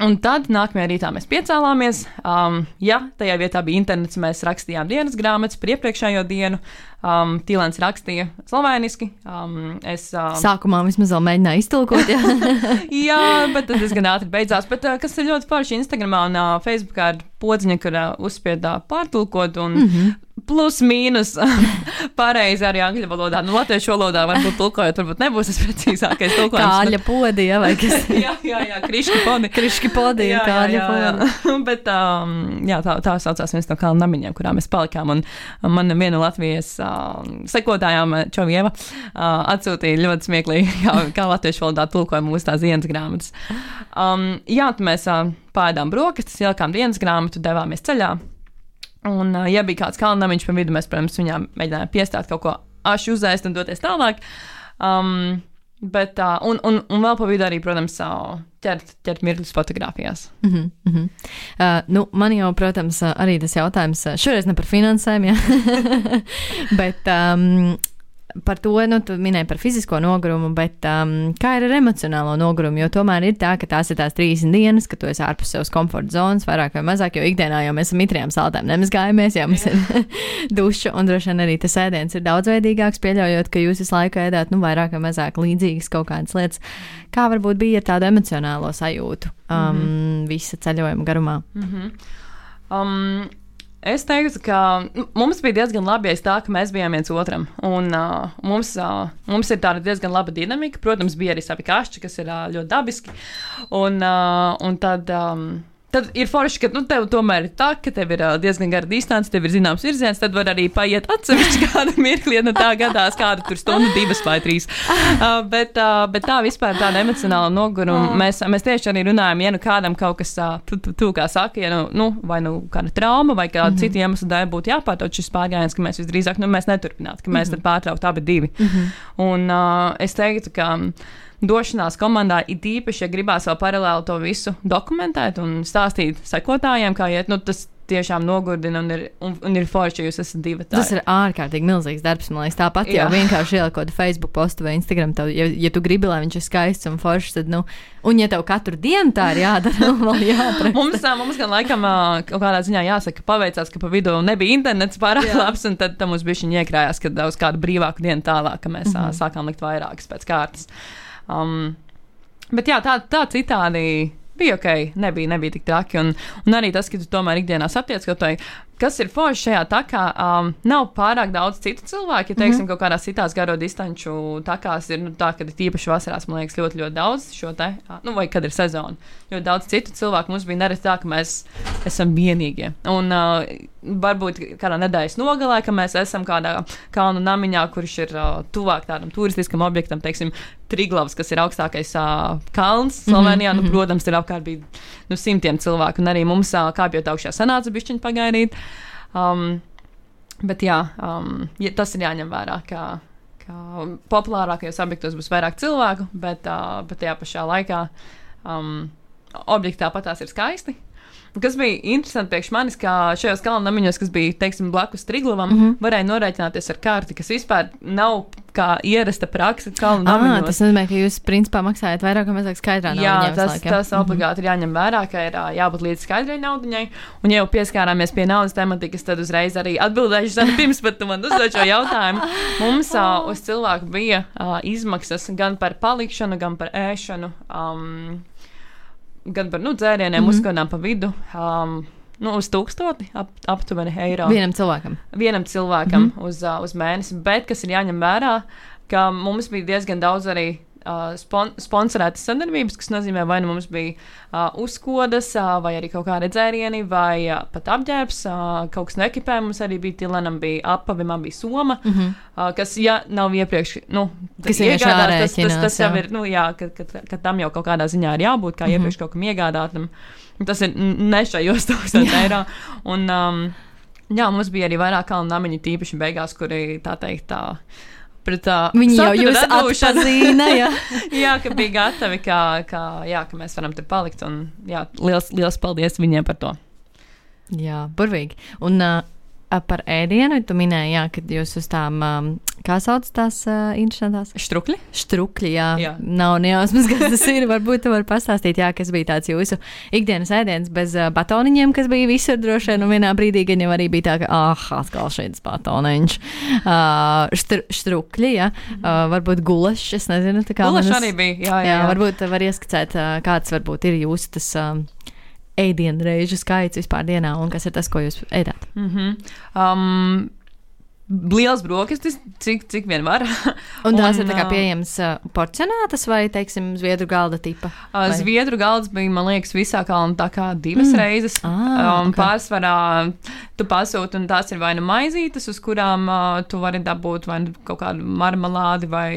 Un tad nākamajā rītā mēs piecēlāmies. Um, ja tajā vietā bija internets, mēs rakstījām dienas grāmatas par iepriekšējo dienu. Um, Tīlēns rakstīja slovēniski. Um, es, um, Sākumā vismaz vēl mēģināju iztulkot. Jā, jā bet tas diezgan ātri beidzās. Bet, uh, kas ir ļoti forši Instagramā un uh, Facebookā ir podziņa, kur uh, uzspiedā pārtulkot. Un, mm -hmm plus mīnus pareizi arī angļu valodā. Nu, latviešu valodā varbūt tulkojot, varbūt nebūs tas precīzākais tulkojums. Kāļa podi, ja, vai kas? jā, jā, jā, kriški podi. kriški podi, jā, jā, jā, podi. Jā. Bet um, jā, tā, tā saucās viens no kalnu namiņiem, kurā mēs palikām. Un man viena Latvijas sekotājām, Čovieva, uh, atsūtīja ļoti smieklīgi, kā, kā latviešu valodā tulkoja mūsu tās dienas grāmatas. Um, jā, tad mēs uh, pēdām brokastis, ielikām dienas grāmatu, devāmies ceļā. Un, uh, ja bija kāds kalnamiņš pa vidu, mēs, protams, viņām mēģinājām piestāt kaut ko ašu uzēst un doties tālāk. Um, Bet, uh, un, un, un vēl pa vidu arī, protams, ķert, ķert mirkļus fotografijās. Mm -hmm, mm -hmm. Uh, nu, man jau, protams, arī tas jautājums, šoreiz ne par finansēm, ja? bet um, par to, nu, tu minēji par fizisko nogurumu, bet um, kā ir ar emocionālo nogurumu? Jo tomēr ir tā, ka tās ir tās 30 dienas, kad tu esi ārpus savas komforta zonas, vairāk vai mazāk, jo ikdienā jau mēs ar mitriem saltēm nemazgājamies, jau mums ir duša, un droši vien arī tas ēdiens ir daudzveidīgāks, pieļaujot, ka jūs visu laiku ēdāt, nu, vairāk vai mazāk līdzīgas kaut kādas lietas. Kā varbūt bija ar tādu emocionālo sajūtu um, mm -hmm. visa ceļojuma garumā? Mm -hmm. um, Es teiktu, ka mums bija diezgan labi aiz tā, ka mēs bijām viens otram. Un, uh, mums, uh, mums ir tāda diezgan laba dinamika. Protams, bija arī savi kašķi, kas ir uh, ļoti dabiski. Un, uh, un tad. Um, Tad ir forši, ka nu, tev tomēr ir tā, ka tev ir diezgan gara distance, tev ir zināms virziens, tad var arī paiet atsevišķi kādu mirkli, ja nu tā gadās, kāda tur stundu, divas vai trīs. Uh, bet, uh, bet tā vispār tāda emocionāla noguruma. Mēs, mēs tieši arī runājam, ja nu kādam kaut kas, tu kā saka, ja nu, nu, vai nu kāda trauma vai kāda mm -hmm. cita iemesla dēļ būtu jāpārtrauc šis pārgājiens, ka mēs visdrīzāk nu, mēs neturpinātu, ka mēs mm -hmm. tad pārtrauktu abi divi. Mm -hmm. Un uh, es teiktu, ka došanās komandā, it īpaši, ja gribās vēl paralēli to visu dokumentēt un stāstīt sekotājiem, kā iet, nu, tas tiešām nogurdina un ir, un, un ir forši, ja jūs esat divi. Tādi. Tas ir ārkārtīgi milzīgs darbs, man liekas. Tāpat jau vienkārši ieliekot Facebook postu vai Instagram, tev, ja, ja tu gribi, lai viņš ir skaists un foršs, tad, nu, un ja tev katru dienu tā ir jādara, nu, vēl jāprasa. mums, mums gan laikam kaut kādā ziņā jāsaka, paveicās, ka pa vidu nebija internets pārāk Jā. labs, un tad mums bija šī iekrājās, kad uz kādu brīvāku dienu tālāk, ka mēs mm -hmm. sākām likt vairākas pēc kārtas. Um, bet jā, tā, tā citādi bija ok, nebija, nebija tik traki. Un, un arī tas, ka tu tomēr ikdienā satiec kaut vai kas ir forši šajā takā, um, nav pārāk daudz citu cilvēku. Ja teiksim, mm -hmm. kaut kādās citās garo distanču takās ir nu, tā, ka ir tīpaši vasarās, man liekas, ļoti, ļoti daudz šo te, nu, vai kad ir sezona. Ļoti daudz citu cilvēku mums bija nereti tā, ka mēs esam vienīgie. Un uh, varbūt kādā nedēļas nogalē, ka mēs esam kādā kalnu namiņā, kurš ir uh, tuvāk tādam turistiskam objektam, teiksim, Triglavs, kas ir augstākais uh, kalns mhm, Slovenijā. Mm -hmm. nu, protams, tur apkārt bija nu, simtiem cilvēku, un arī mums uh, kāpjot augšā sanāca bišķiņu pagaidīt. Um, bet jā, um, ja, tas ir jāņem vērā. Ka, ka populārākajos objektos būs vairāk cilvēku, bet, uh, bet tajā pašā laikā um, objekti tāpat tās ir skaisti. Kas bija interesanti priekš manis, ka šajos kalnamiņos, kas bija teiksim, blakus Triglavam, mm -hmm. varēja norēķināties ar karti, kas vispār nav kā ierasta praksa namiņos. Tas nozīmē, ka jūs principā maksājat vairāk vai mazāk skaidrā naudā. Jā, tas, laik, jā. tas mhm. obligāti ir jāņem vērā, ka ir jābūt līdz skaidrai naudai. Un, ja jau pieskārāmies pie naudas tematikas, tad uzreiz arī atbildēšu zem pirms pat tu man uzdod šo jautājumu. Mums uh, uz cilvēku bija uh, izmaksas gan par palikšanu, gan par ēšanu. Um, gan par nu, dzērieniem, mm -hmm. uzskatām pa vidu. Um, nu, uz tūkstoti ap, aptuveni eiro. Vienam cilvēkam. Vienam cilvēkam mm -hmm. uz, uh, uz mēnesi. Bet kas ir jāņem vērā, ka mums bija diezgan daudz arī uh, spon sponsorētas sadarbības, kas nozīmē, vai nu mums bija uh, uzkodas, uh, vai arī kaut kāda dzērieni, vai uh, pat apģērbs. Uh, kaut kas no ekipējuma mums arī bija Tilenam, bija apavi, man bija soma, mm -hmm. uh, kas, ja nav iepriekš, nu, kas iegādās, tas, tas, tas jau ir, nu, jā, ka, ka, ka, tam jau kaut kādā ziņā ir jābūt, kā mm -hmm. iepriekš kaut kam iegādātam. Tas ir ne šajos tūkstošos eiro. Un, um, jā, mums bija arī vairāk kalnu namiņu, tīpaši beigās, kuri tā teikt tā pret tā. Viņi jau jūs atpazīna, jā. jā, ka bija gatavi, ka, ka, jā, ka mēs varam te palikt. Un, jā, liels, liels paldies viņiem par to. Jā, burvīgi. Un uh, par ēdienu. Tu minēji, jā, ka jūs uz tām, um, kā sauc tās uh, interesantās? Štrukļi. Štrukļi, jā. jā. Nav nejausmas, kas tas ir. Varbūt tu vari pastāstīt, jā, kas bija tāds jūsu ikdienas ēdiens bez uh, batoniņiem, kas bija visur droši vien. Un vienā brīdī, gan jau arī bija tā, ka, ah, atkal šeit batoniņš. Uh, štr, štrukļi, jā. Uh, varbūt gulašs, es nezinu, tā kā. Gulašs arī bija, jā, jā. jā. jā varbūt var ieskicēt, uh, kāds varbūt ir jūsu tas. Uh, ēdienu reižu skaits vispār dienā un kas ir tas, ko jūs ēdat? Mm -hmm. um, liels brokastis, cik, cik vien var. Un tās un, ir tā kā pieejamas uh, porcionētas vai, teiksim, zviedru galda tipa? Vai- Zviedru galds bija, man liekas, visā kalnā tā kā divas mm. reizes. Ah, um, ok. Pārsvarā tu pasūti, un tās ir vai nu maizītes, uz kurām uh, tu vari dabūt vai nu kaut kādu marmelādi vai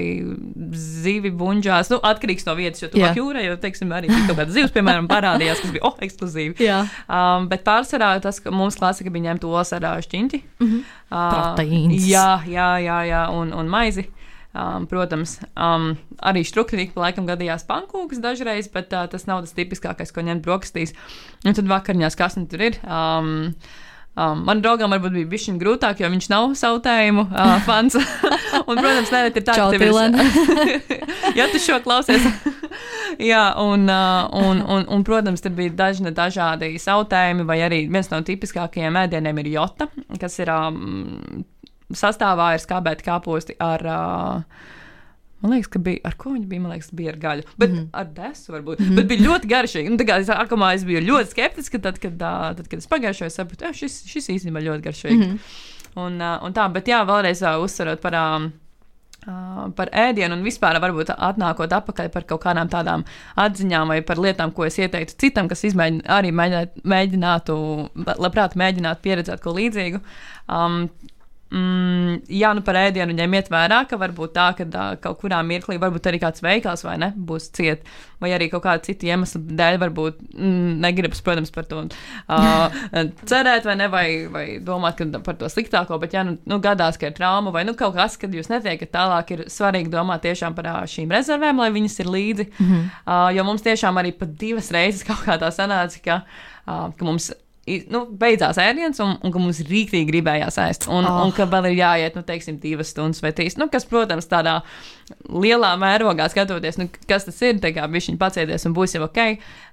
zivi buļģās. Nu, atkarīgs no vietas, jo tu vari jūrā, jo, teiksim, arī kaut kāda zivs, piemēram, parādījās, kas bija oh, ekskluzīvi. Jā. Um, bet pārsvarā tas, ka mums klasika bija ņemt olas ar ā, šķiņķi. Mm -hmm. Proteīns. Jā, jā, jā, jā un, un maizi. Um, protams, um, arī struktūrīgi laikam gadījās pankūks dažreiz, bet uh, tas nav tas tipiskākais, ko ņemt brokastīs. Un tad vakarņās kas nu tur ir. Um, Um, man draugam varbūt bija bijis grūtāk, jo viņš nav sautējumu uh, fans. un, protams, nē, ir tā, Čau, ka tev Tilen. ir. ja tu šo klausies. Jā, un, uh, un, un, un, protams, tur bija dažni dažādi sautējumi, vai arī viens no tipiskākajiem ēdieniem ir jota, kas ir um, sastāvā ir skābēti kāposti ar. Uh, Man liekas, ka bija ar ko viņi bija. Man liekas, bija ar gaļu. Bet mm ar desu varbūt. Mm. Bet bija ļoti garšīgi. Kā es sākumā es biju ļoti skeptiska, tad, kad, ā, tad, kad es pagājušajā gadā sapratu, ka šis, šis īstenībā ļoti garšīgi. Mm un, ā, un tā, bet jā, vēlreiz ā, uzsverot par. ā, ā, Par ēdienu un vispār varbūt atnākot atpakaļ par kaut kādām tādām atziņām vai par lietām, ko es ieteiktu citam, kas izmēģina, arī mēģināt, mēģinātu, labprāt, mēģinātu pieredzēt ko līdzīgu. Um, Mm, jā, nu par ēdienu ņemiet vērā, ka varbūt tā, ka uh, kaut kurā mirklī varbūt arī kāds veikals vai ne būs ciet, vai arī kaut kāda cita iemesla dēļ varbūt mm, negribas, protams, par to uh, cerēt vai ne, vai, vai domāt par to sliktāko, bet ja nu, nu gadās, ka ir trauma vai nu kaut kas, kad jūs netiekat tālāk, ir svarīgi domāt tiešām par uh, šīm rezervēm, lai viņas ir līdzi, mm -hmm. uh, jo mums tiešām arī pat divas reizes kaut kā tā sanāca, ka, uh, ka mums nu, beidzās ēdiens, un, un ka mums rīktīgi gribējās ēst. Un, oh. un ka vēl ir jāiet, nu, teiksim, divas stundas vai trīs. Nu, kas, protams, tādā lielā mērogā skatoties, nu, kas tas ir, kā viņš pacieties un būs jau ok.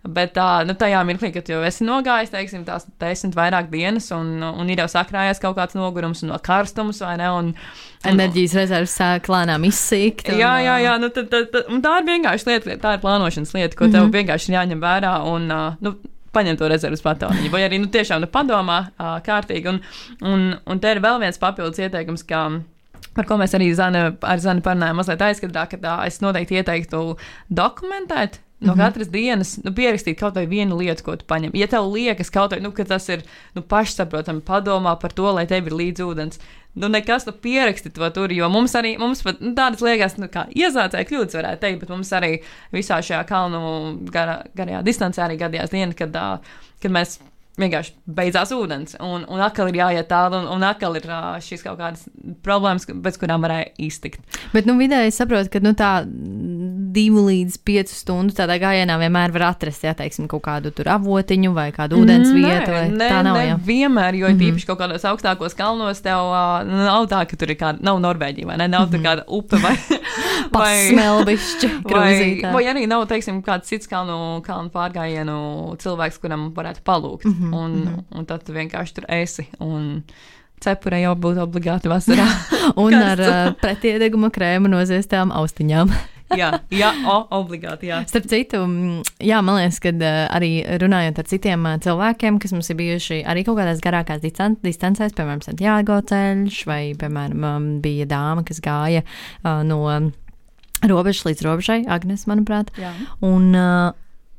Bet tā, nu, tajā mirklī, kad jau esi nogājis, teiksim, tās desmit vairāk dienas, un, un ir jau sakrājies kaut kāds nogurums no karstums, vai ne? Un, Enerģijas rezerves sāk lēnām izsīkt. un, Jā, jā, jā nu, tad, tad, tad, tā ir vienkārši lieta, tā ir plānošanas lieta, ko tev mm -hmm. vienkārši jāņem vērā. Un, nu, Paņem to rezerves patoniņu, vai arī nu, tiešām nu, padomā uh, kārtīgi. Un, un, un te ir vēl viens papildus ieteikums, ka, par ko mēs arī Zana, ar Zanu parunājām mazliet aizkadrā, ka tā, es noteikti ieteiktu dokumentēt. No mm -hmm. katras dienas nu, pierakstīt kaut vai vienu lietu, ko tu paņem. Ja tev liekas, kaut vai, nu, ka tas ir nu, pašsaprotami, padomā par to, lai tev ir līdz ūdens. Nu, nekas tu pieraksti to tur, jo mums arī mums pat, nu, tādas liekas, nu, kā iezācēja kļūdas, varētu teikt, bet mums arī visā šajā kalnu garā, garajā distancē arī gadījās diena, kad, ā, kad mēs vienkārši beidzās ūdens, un, un atkal ir jāiet tālu, un, un atkal ir šīs kaut kādas problēmas, bez kurām varēja iztikt. Bet, nu, vidēji saprotu, ka nu, tā divu līdz piecu stundu tādā gājienā vienmēr var atrast, ja teiksim, kaut kādu tur avotiņu vai kādu ūdens vietu. Vai nē, tā nav nē, vienmēr, jo mm. -hmm. īpaši kaut kādos augstākos kalnos tev uh, nav tā, ka tur ir kāda, nav Norvēģija, vai ne? Nav mm -hmm. kāda upe vai, Pasmelbišķi, vai, krūzītā. vai arī nav, teiksim, kāds cits kalnu, kalnu pārgājienu cilvēks, kuram varētu palūgt. Mm -hmm. un, mm -hmm. un tad tu vienkārši tur esi. Un cepure jau būtu obligāti vasarā. Un ar uh, pretiedeguma krēmu noziestām austiņām. jā, jā o, obligāti. Jā. Starp citu, mm, jā, man liekas, ka uh, arī runājot ar citiem uh, cilvēkiem, kas mums ir bijuši arī kaut kādās garākās distan distancēs, piemēram, Santiago ceļš, vai, piemēram, um, bija dāma, kas gāja uh, no robežas līdz robežai, Agnes, manuprāt. Jā. Un, uh,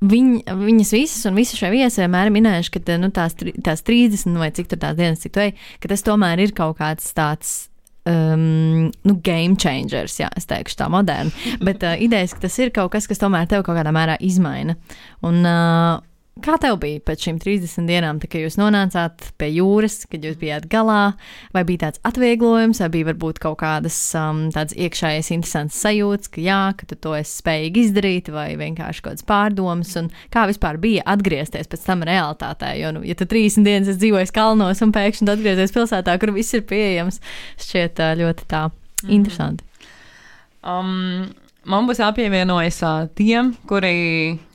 Viņ, viņas visas un visi šie viesi vienmēr minējuši, ka tā, nu, tās, tās 30 vai cik tur tās dienas, cik tu ej, ka tas tomēr ir kaut kāds tāds um, nu, game changers, jā, es teikšu tā moderni. Bet uh, idejas, ka tas ir kaut kas, kas tomēr tev kaut kādā mērā izmaina. Un, uh, Kā tev bija pēc šīm 30 dienām, tā, kad jūs nonācāt pie jūras, kad jūs bijāt galā? Vai bija tāds atvieglojums, vai bija varbūt kaut kādas um, tādas iekšējas interesantas sajūtas, ka jā, ka tu to esi spējīgi izdarīt, vai vienkārši kaut kādas pārdomas, un kā vispār bija atgriezties pēc tam realitātē? Jo, nu, ja tu 30 dienas esi dzīvojis kalnos un pēkšņi atgriezies pilsētā, kur viss ir pieejams, šķiet uh, ļoti tā interesanti. Um, man būs jāpievienojas uh, tiem, kuri,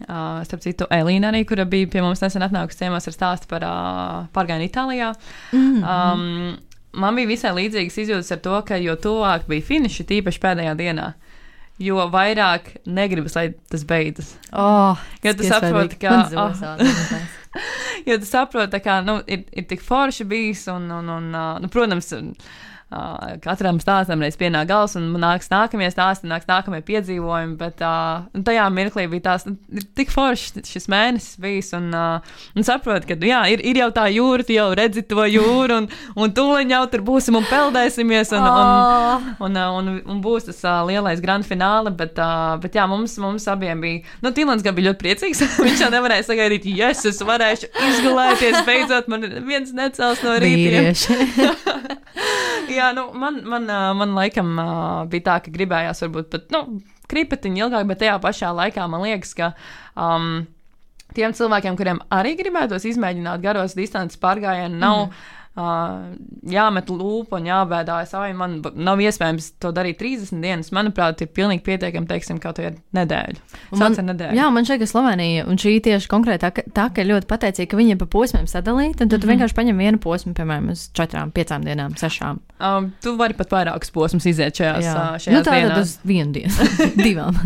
uh, starp citu, Elīna arī, kura bija pie mums nesen atnākusi ciemos ar stāstu par uh, pārgājienu Itālijā. Mm. Um, man bija visai līdzīgas izjūtas ar to, ka jo tuvāk bija finiši, tīpaši pēdējā dienā, jo vairāk negribas, lai tas beidzas. Oh, Jo tu tas saproti, ka- ādās. Jo tu saproti, ka nu, ir, ir tik forši bijis, un, un, un nu, protams, Uh, katram stāstam reiz pienāk gals, un nāks nākamie stāsti, nāks nākamie piedzīvojumi. Bet uh, tajā mirklī bija tās nu, tik foršs šis mēnesis bijis. Un, uh, un saprotu, ka jā, ir, ir jau tā jūra, tu jau redzi to jūru, un, un tūlīt jau tur būsim un peldēsimies. Un, un, un, un, un, un būs tas uh, lielais grand fināle. Bet, uh, bet jā, mums, mums abiem bija. Nu, Tīlans gan bija ļoti priecīgs. Viņš jau nevarēja sagaidīt, ja yes, es varēšu izgulēties. Beidzot, man viens necels no rīta. Jā, nu, man, man, man laikam bija tā, ka gribējās varbūt pat nu, kripetiņu ilgāk, bet tajā pašā laikā man liekas, ka. Um, Tiem cilvēkiem, kuriem arī gribētos izmēģināt garos distances pārgājienu, nav mm Uh, jāmet lūpa un jābēdājas, vai man nav iespējams to darīt 30 dienas. Manuprāt, ir pilnīgi pietiekami, teiksim, kaut kāda nedēļa. Man, nedēļa. Jā, man šeit ir Slovenija, un šī tieši konkrēti tā, ka ļoti pateicīga, ka viņi pa posmiem sadalīta, tad mm -hmm. tu vienkārši paņem vienu posmu, piemēram, uz četrām, piecām dienām, sešām. Um, tu vari pat vairākus posmus iziet šajās, jā. šajās nu, tā dienās. uz vienu dienu, divām.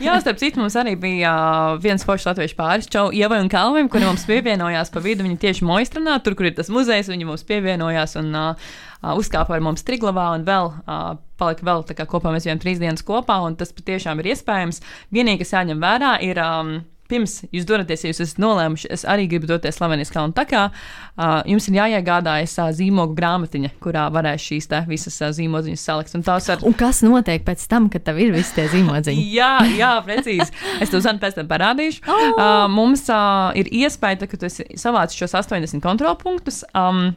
jā, starp citu, mums arī bija uh, viens foršs latviešu pāris, Čau, Ievai un Kalvim, kuri mums pievienojās pa vidu. Viņi tieši moistranā, tur, kur ir tas muzejs, viņi mums pievienojās un uh, uzkāpa ar mums Triglavā un vēl uh, palika vēl kopā. Mēs bijām trīs dienas kopā, un tas patiešām ir iespējams. Vienīgi, kas jāņem vērā, ir. Um, pirms jūs dodaties, ja jūs esat nolēmuši, es arī gribu doties Slovenijas kalnu takā, uh, jums ir jāiegādājas uh, zīmogu grāmatiņa, kurā varēs šīs te, visas uh, zīmodziņas salikt. Un, ar... un kas notiek pēc tam, kad tev ir visi tie zīmodziņi? jā, jā, precīzi. Es tev zinu, pēc tam parādīšu. Oh. Uh, mums uh, ir iespēja, ka tu savāc šos 80 kontrolpunktus. Um,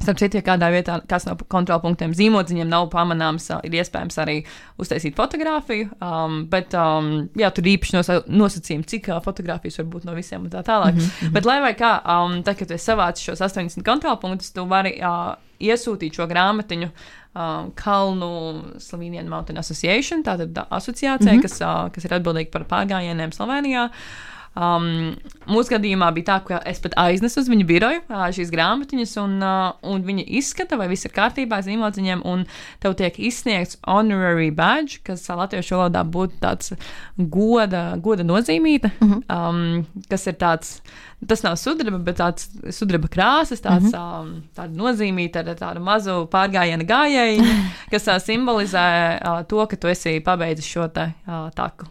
Starp citu, ja kādā vietā, kas no kontrolpunktiem zīmodziņiem nav pamanāms, ir iespējams arī uztaisīt fotografiju. Um, bet, um, jā, tur īpaši nos, nosacījumi, cik uh, fotografijas var būt no visiem un tā tālāk. Mm -hmm. Bet, lai vai kā, um, tad, kad tu savāc šos 80 kontrolpunktus, tu vari uh, iesūtīt šo grāmatiņu. Um, Kalnu Slovenian Mountain Association, tātad asociācija, mm -hmm. kas, uh, kas ir atbildīga par pārgājieniem Slovenijā. Uh, Um, mūsu gadījumā bija tā, ka es pat aiznesu uz viņu biroju uh, šīs grāmatiņas, un, uh, un viņi izskata, vai viss ir kārtībā, zīmodziņiem, un tev tiek izsniegts honorary badge, kas latviešu valodā būtu tāds goda, goda nozīmīta, uh -huh. um, kas ir tāds. Tas nav sudraba, bet tāds sudraba krāsas, tāds, uh -huh. um, tāda nozīmīta ar tādu mazu pārgājienu gājēju, kas uh, simbolizē uh, to, ka tu esi pabeidzis šo te, uh, taku.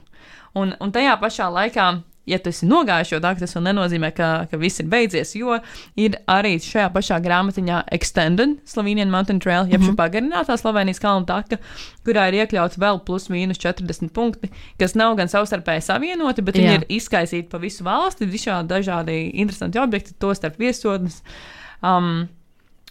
Un, un tajā pašā laikā ja tu esi nogājis šo daļu, tas vēl nenozīmē, ka, ka viss ir beidzies, jo ir arī šajā pašā grāmatiņā Extended Slovenian Mountain Trail, jeb mm -hmm. šī pagarinātā Slovenijas kalnu taka, kurā ir iekļauts vēl plus mīnus 40 punkti, kas nav gan savstarpēji savienoti, bet Jā. viņi ir izkaisīti pa visu valsti, visādi dažādi interesanti objekti, to starp viesotnes, um,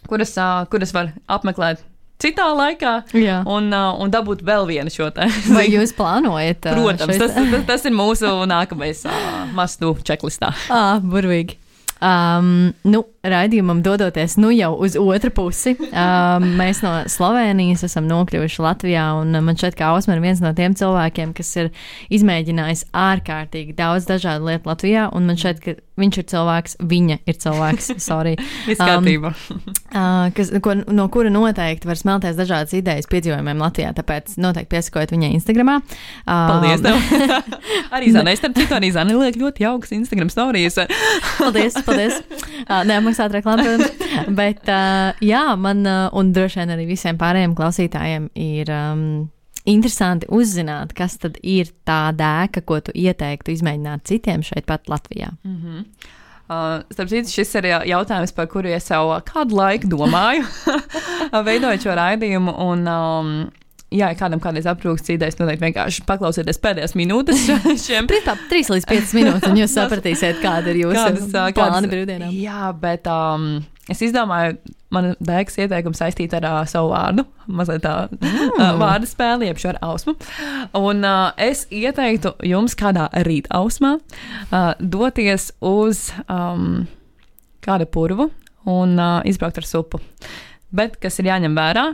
kuras, uh, kuras var apmeklēt citā laikā Jā. un, uh, un dabūt vēl vienu šo te. Vai jūs plānojat? Uh, Protams, tas, tas, tas ir mūsu nākamais uh, mastu čeklistā. Ah, burvīgi. Um, nu, raidījumam dodoties nu jau uz otru pusi, um, mēs no Slovenijas esam nokļuvuši Latvijā. Man šķiet, ka Ausma ir viens no tiem cilvēkiem, kas ir izmēģinājis ārkārtīgi daudz dažādu lietu Latvijā. Man šķiet, ka viņš ir cilvēks, viņa ir cilvēks, sorry. um, uh, kas, ko, no kura noteikti var smelties dažādas idejas piedzīvojumiem Latvijā. Tāpēc noteikti piesakojiet viņai Instagram. Um, Paldies! arī Zana, es starp citu, arī Zana liek ļoti jauks Instagram stāstījis. Paldies! paldies. Uh, neapmaksāt reklāmu. Bet, uh, jā, man uh, un droši vien arī visiem pārējiem klausītājiem ir. Um, Interesanti uzzināt, kas tad ir tā dēka, ko tu ieteiktu izmēģināt citiem šeit, pat Latvijā. Mm -hmm. Uh, starp citu, šis ir jautājums, par kuru es jau kādu laiku domāju, veidojot šo raidījumu. Un, um, jā, ja kādam kādreiz aprūks idejas, noteikti vienkārši paklausieties pēdējās minūtes šiem. Principā 3 līdz 5 minūtes, un jūs sapratīsiet, kāda ir jūsu kādas, plāna brīvdienām. Jā, bet um, es izdomāju, man dēks ieteikums saistīt ar uh, savu vārdu, mazliet tā mm. uh, vārdu spēli, jeb šo ar ausmu. Un uh, es ieteiktu jums kādā rīta ausmā uh, doties uz um, kādu purvu un uh, izbraukt ar supu. Bet kas ir jāņem vērā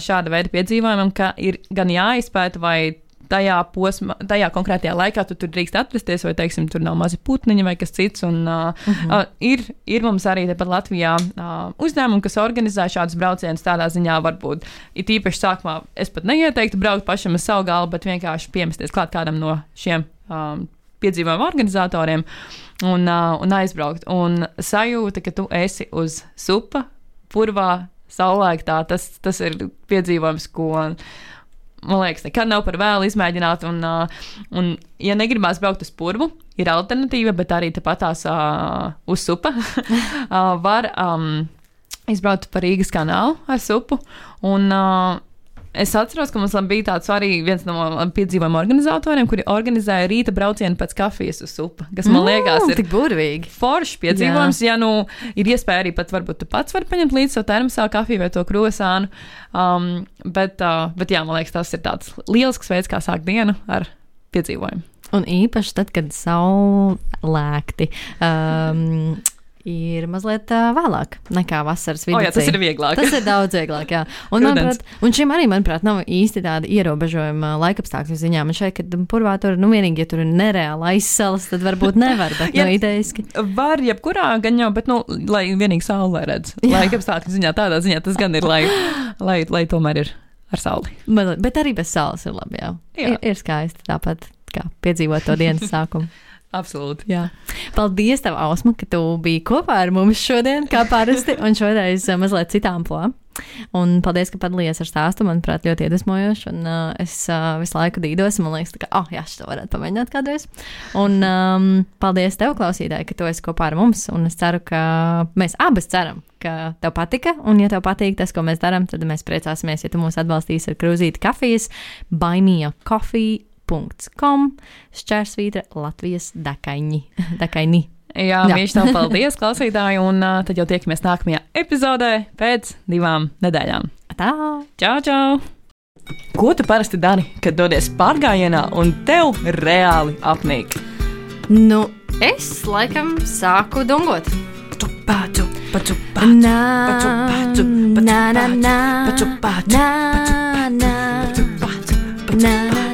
šāda veida piedzīvojumam, ka ir gan jāizpēta, vai tajā posmā, tajā konkrētajā laikā tu tur drīkst atrasties, vai, teiksim, tur nav mazi putniņi vai kas cits. Un, uh, uh -huh. uh, ir, ir mums arī tepat Latvijā uh, uzņēmumi, kas organizē šādus braucienus tādā ziņā, varbūt it īpaši sākumā es pat neieteiktu braukt pašam uz savu galvu, bet vienkārši piemesties klāt kādam no šiem um, piedzīvojumu organizatoriem un, uh, un aizbraukt. Un sajūta, ka tu esi uz supa purvā saulēktā, tas, tas ir piedzīvojums, ko. Man liekas, nekad nav par vēlu izmēģināt. Un, un ja negribās braukt uz purvu, ir alternatīva, bet arī tepatās uh, uz supa. var um, izbraukt pa Rīgas kanālu ar supu. Un, uh, Es atceros, ka mums bija tāds arī viens no piedzīvojuma organizatoriem, kuri organizēja rīta braucienu pēc kafijas uz upi. Kas man liekas, ir tik burvīgi. Foršs piedzīvojums, Jā. ja nu ir iespēja arī pat varbūt tu pats vari paņemt līdzi savu termosā kafiju vai to krosānu. Um, bet, uh, bet jā, man liekas, tas ir tāds lielisks veids, kā sākt dienu ar piedzīvojumu. Un īpaši tad, kad saulēkti. Um, ir mazliet vēlāk nekā vasaras vidū. Oh, jā, tas ir vieglāk. Tas ir daudz vieglāk, jā. Un, manuprāt, un šim arī, manuprāt, nav īsti tāda ierobežojuma laikapstākļu ziņā. Man šeit, kad purvā tur, nu, vienīgi, ja tur ir nereāli aizsalas, tad varbūt nevar, bet, nu, idejiski. Var, jebkurā gan jau, bet, nu, lai vienīgi saulē redz. Laikapstākļu ziņā, tādā ziņā tas gan ir, lai, lai, lai tomēr ir ar sauli. Bet, bet arī bez saules ir labi, jā. jā. Ir, ir skaisti tāpat, kā piedzīvot to dienas sākumu. Absolūti. Jā. Paldies, tev, Ausma, ka tu biji kopā ar mums šodien, kā parasti, un šoreiz eh, mazliet citām plām. Un paldies, ka padalījies ar stāstu. Manuprāt, ļoti iedvesmojoši. Un uh, es uh, visu laiku dīdos. Man liekas, ka, oh, jā, šo varētu pamēģināt kādreiz. Un um, paldies tev, klausītāji, ka tu esi kopā ar mums. Un es ceru, ka mēs abas ceram, ka tev patika. Un, ja tev patīk tas, ko mēs darām, tad mēs priecāsimies, ja tu mūs atbalstīsi ar krūzīti kafijas, baimīja kofiju com šķērsvītra Latvijas dakaini. dakaini. Jā, Jā. mīļš, tev paldies, klausītāji, un uh, tad jau tiekamies nākamajā epizodē pēc divām nedēļām. Tā! Čau, čau! Ko tu parasti dari, kad dodies pārgājienā un tev reāli apnīk? Nu, es laikam sāku dungot. Paču, paču, paču, paču, paču, paču, paču, paču, paču, paču, paču, paču, paču,